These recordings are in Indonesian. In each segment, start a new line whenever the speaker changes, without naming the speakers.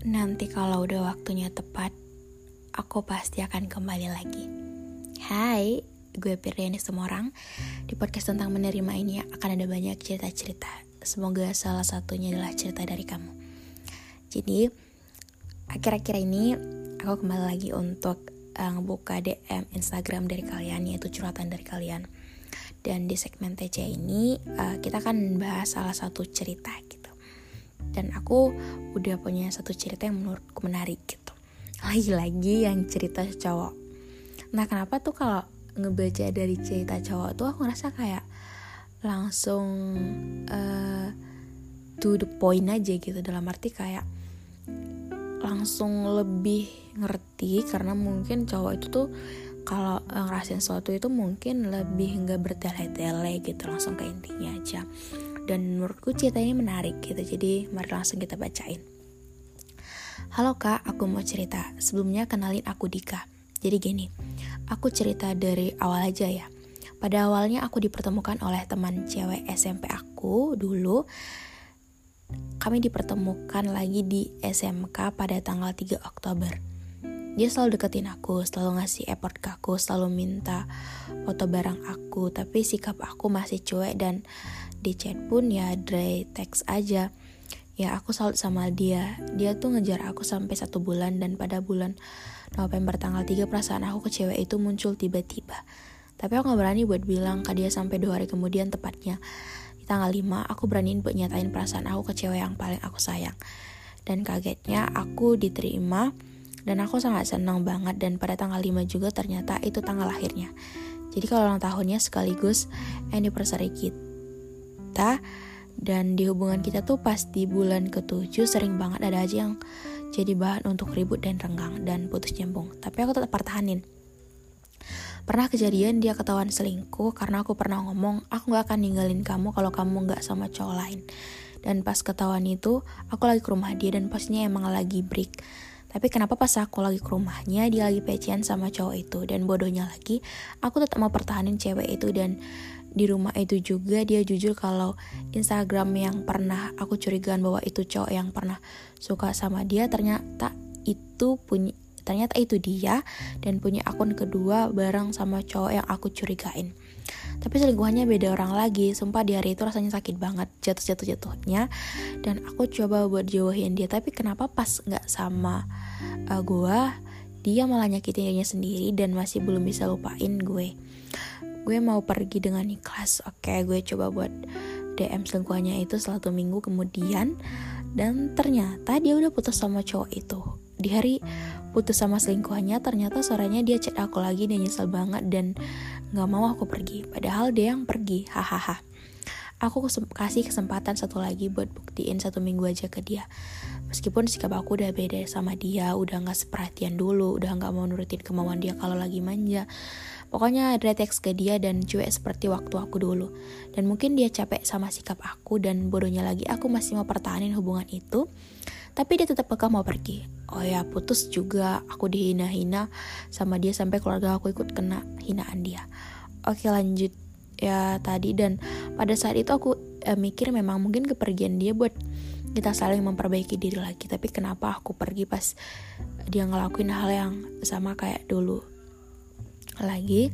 Nanti kalau udah waktunya tepat, aku pasti akan kembali lagi. Hai, gue Pirdiani semua orang. Di podcast tentang menerima ini akan ada banyak cerita-cerita. Semoga salah satunya adalah cerita dari kamu. Jadi, akhir-akhir ini aku kembali lagi untuk uh, ngebuka DM Instagram dari kalian, yaitu curhatan dari kalian. Dan di segmen TC ini, uh, kita akan bahas salah satu cerita gitu. Dan aku udah punya satu cerita yang menurutku menarik gitu. Lagi-lagi yang cerita cowok. Nah, kenapa tuh kalau ngebaca dari cerita cowok tuh aku ngerasa kayak langsung uh, to the point aja gitu dalam arti kayak langsung lebih ngerti karena mungkin cowok itu tuh kalau ngerasain sesuatu itu mungkin lebih nggak bertele-tele gitu langsung ke intinya aja dan menurutku cerita ini menarik gitu jadi mari langsung kita bacain Halo kak, aku mau cerita. Sebelumnya kenalin aku Dika. Jadi gini, aku cerita dari awal aja ya. Pada awalnya aku dipertemukan oleh teman cewek SMP aku dulu. Kami dipertemukan lagi di SMK pada tanggal 3 Oktober. Dia selalu deketin aku, selalu ngasih effort ke aku, selalu minta foto barang aku, tapi sikap aku masih cuek dan di chat pun ya dry text aja. Ya aku salut sama dia. Dia tuh ngejar aku sampai satu bulan dan pada bulan November tanggal 3 perasaan aku ke cewek itu muncul tiba-tiba. Tapi aku gak berani buat bilang ke dia sampai dua hari kemudian tepatnya. Di tanggal 5 aku beraniin buat nyatain perasaan aku ke cewek yang paling aku sayang. Dan kagetnya aku diterima dan aku sangat senang banget dan pada tanggal 5 juga ternyata itu tanggal lahirnya. Jadi kalau ulang tahunnya sekaligus anniversary kita dan di hubungan kita tuh pas di bulan ketujuh sering banget ada aja yang jadi bahan untuk ribut dan renggang dan putus nyambung. Tapi aku tetap pertahanin. Pernah kejadian dia ketahuan selingkuh karena aku pernah ngomong aku gak akan ninggalin kamu kalau kamu gak sama cowok lain. Dan pas ketahuan itu aku lagi ke rumah dia dan pastinya emang lagi break. Tapi kenapa pas aku lagi ke rumahnya dia lagi pecian sama cowok itu dan bodohnya lagi aku tetap mau pertahanin cewek itu dan di rumah itu juga dia jujur kalau Instagram yang pernah aku curigaan bahwa itu cowok yang pernah suka sama dia ternyata itu punya ternyata itu dia dan punya akun kedua bareng sama cowok yang aku curigain. Tapi selingkuhannya beda orang lagi sumpah di hari itu rasanya sakit banget jatuh-jatuh jatuhnya dan aku coba buat jauhin dia tapi kenapa pas nggak sama uh, gue dia malah nyakitin dirinya sendiri dan masih belum bisa lupain gue gue mau pergi dengan ikhlas oke? Gue coba buat DM selingkuhannya itu satu minggu kemudian dan ternyata dia udah putus sama cowok itu. Di hari putus sama selingkuhannya ternyata sorenya dia chat aku lagi dia nyesel banget dan nggak mau aku pergi. Padahal dia yang pergi hahaha. Aku kasih kesempatan satu lagi buat buktiin satu minggu aja ke dia. Meskipun sikap aku udah beda sama dia udah nggak seperhatian dulu udah nggak mau nurutin kemauan dia kalau lagi manja Pokoknya ada teks ke dia dan cuek seperti waktu aku dulu. Dan mungkin dia capek sama sikap aku dan bodohnya lagi aku masih mau pertahanin hubungan itu. Tapi dia tetap kekeh mau pergi. Oh ya putus juga aku dihina-hina sama dia sampai keluarga aku ikut kena hinaan dia. Oke lanjut ya tadi dan pada saat itu aku eh, mikir memang mungkin kepergian dia buat kita saling memperbaiki diri lagi tapi kenapa aku pergi pas dia ngelakuin hal yang sama kayak dulu lagi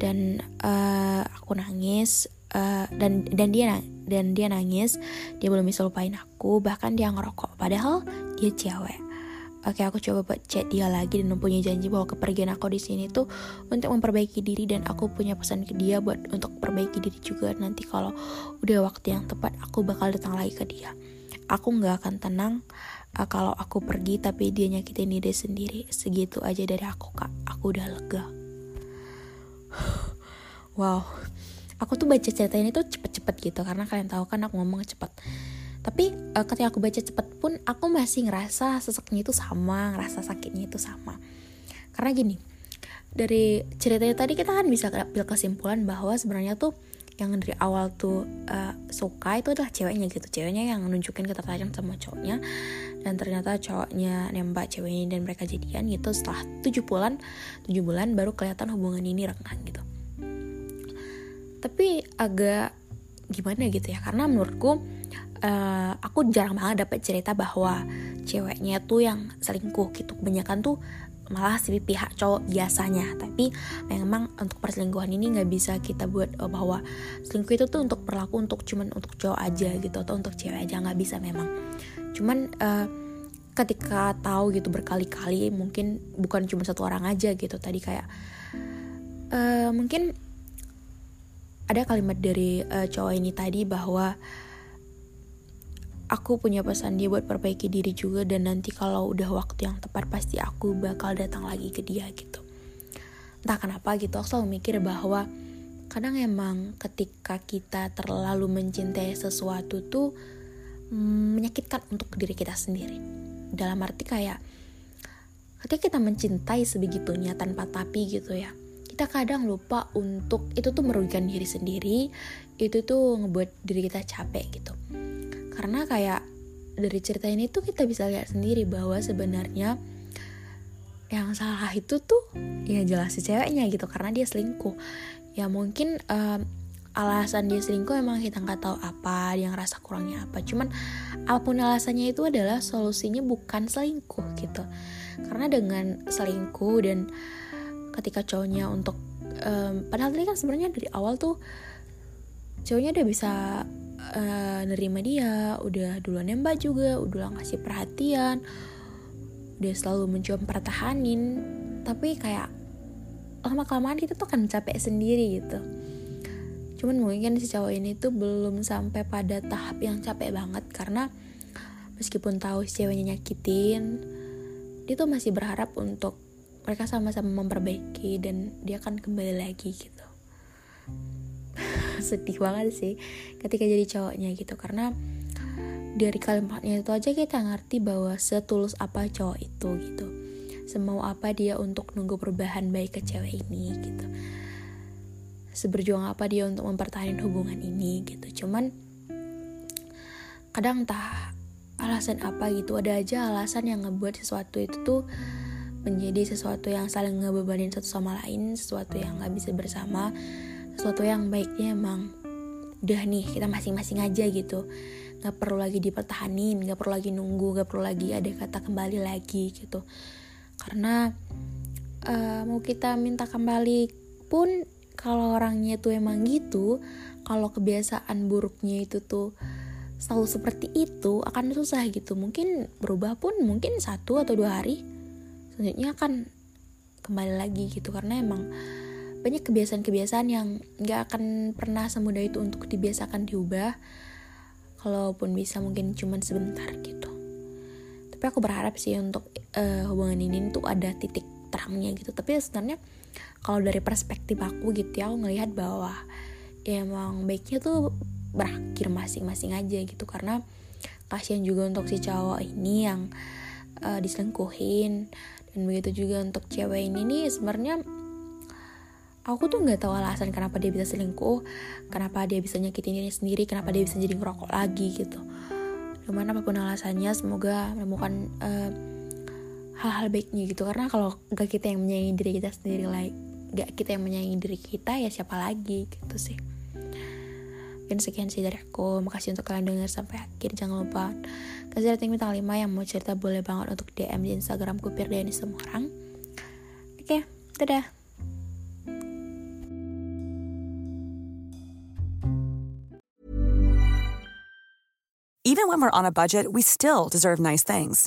dan uh, aku nangis uh, dan dan dia dan dia nangis dia belum bisa lupain aku bahkan dia ngerokok padahal dia cewek Oke, aku coba buat chat dia lagi dan mempunyai janji bahwa kepergian aku di sini tuh untuk memperbaiki diri dan aku punya pesan ke dia buat untuk perbaiki diri juga nanti kalau udah waktu yang tepat aku bakal datang lagi ke dia. Aku nggak akan tenang uh, kalau aku pergi tapi dia nyakitin diri sendiri. Segitu aja dari aku kak, aku udah lega wow. Aku tuh baca cerita ini tuh cepet-cepet gitu karena kalian tahu kan aku ngomong cepet. Tapi uh, ketika aku baca cepet pun aku masih ngerasa seseknya itu sama ngerasa sakitnya itu sama. Karena gini dari ceritanya tadi kita kan bisa ambil kesimpulan bahwa sebenarnya tuh yang dari awal tuh uh, suka itu adalah ceweknya gitu. Ceweknya yang nunjukin ketertarikan sama cowoknya dan ternyata cowoknya nembak cewek ini dan mereka jadian gitu setelah tujuh bulan tujuh bulan baru kelihatan hubungan ini renggang gitu. Tapi agak gimana gitu ya karena menurutku uh, aku jarang banget dapet cerita bahwa ceweknya tuh yang selingkuh gitu. Kebanyakan tuh malah si pihak cowok biasanya. Tapi memang untuk perselingkuhan ini nggak bisa kita buat oh, bahwa selingkuh itu tuh untuk berlaku untuk cuman untuk cowok aja gitu atau untuk cewek aja nggak bisa memang cuman uh, ketika tahu gitu berkali-kali mungkin bukan cuma satu orang aja gitu. Tadi kayak uh, mungkin ada kalimat dari uh, cowok ini tadi bahwa aku punya pesan dia buat perbaiki diri juga dan nanti kalau udah waktu yang tepat pasti aku bakal datang lagi ke dia gitu. Entah kenapa gitu aku selalu mikir bahwa kadang emang ketika kita terlalu mencintai sesuatu tuh menyakitkan untuk diri kita sendiri. Dalam arti kayak ketika kita mencintai sebegitunya tanpa tapi gitu ya kita kadang lupa untuk itu tuh merugikan diri sendiri itu tuh ngebuat diri kita capek gitu. Karena kayak dari cerita ini tuh kita bisa lihat sendiri bahwa sebenarnya yang salah itu tuh ya jelas si ceweknya gitu karena dia selingkuh. Ya mungkin um, alasan dia selingkuh emang kita nggak tahu apa dia ngerasa kurangnya apa. Cuman apa pun alasannya itu adalah solusinya bukan selingkuh gitu. Karena dengan selingkuh dan ketika cowoknya untuk um, padahal tadi kan sebenarnya dari awal tuh cowoknya udah bisa uh, nerima dia udah duluan nembak juga udah ngasih perhatian udah selalu mencoba pertahanin. Tapi kayak lama kelamaan kita tuh kan capek sendiri gitu cuman mungkin si cowok ini tuh belum sampai pada tahap yang capek banget karena meskipun tahu si ceweknya nyakitin dia tuh masih berharap untuk mereka sama-sama memperbaiki dan dia akan kembali lagi gitu. Sedih banget sih ketika jadi cowoknya gitu karena dari kalimatnya itu aja kita ngerti bahwa setulus apa cowok itu gitu. Semau apa dia untuk nunggu perubahan baik ke cewek ini gitu seberjuang apa dia untuk mempertahankan hubungan ini gitu. Cuman kadang entah alasan apa gitu ada aja alasan yang ngebuat sesuatu itu tuh menjadi sesuatu yang saling ngebebanin satu sama lain sesuatu yang nggak bisa bersama sesuatu yang baiknya emang udah nih kita masing-masing aja gitu. Nggak perlu lagi dipertahanin nggak perlu lagi nunggu nggak perlu lagi ada kata kembali lagi gitu. Karena uh, mau kita minta kembali pun kalau orangnya tuh emang gitu kalau kebiasaan buruknya itu tuh selalu seperti itu akan susah gitu. Mungkin berubah pun mungkin satu atau dua hari selanjutnya akan kembali lagi gitu. Karena emang banyak kebiasaan-kebiasaan yang nggak akan pernah semudah itu untuk dibiasakan diubah kalaupun bisa mungkin cuma sebentar gitu. Tapi aku berharap sih untuk uh, hubungan ini tuh ada titik terangnya gitu. Tapi sebenarnya kalau dari perspektif aku gitu ya aku ngelihat bahwa ya emang baiknya tuh berakhir masing-masing aja gitu. Karena kasihan juga untuk si cowok ini yang uh, diselingkuhin. Dan begitu juga untuk cewek ini nih sebenarnya aku tuh nggak tahu alasan kenapa dia bisa selingkuh kenapa dia bisa nyakitin diri sendiri kenapa dia bisa jadi ngerokok lagi gitu. Cuman apa pun alasannya semoga menemukan eh, hal-hal baiknya gitu. Karena kalau gak kita yang menyayangi diri kita sendiri like gak kita yang menyayangi diri kita ya siapa lagi gitu sih. Dan sekian sih dari aku. Makasih untuk kalian dengar sampai akhir. Jangan lupa kasih rating bintang 5 yang mau cerita boleh banget untuk DM di Instagramku Firdiani semua orang. Oke okay, dadah.
Even when we're on a budget, we still deserve nice things.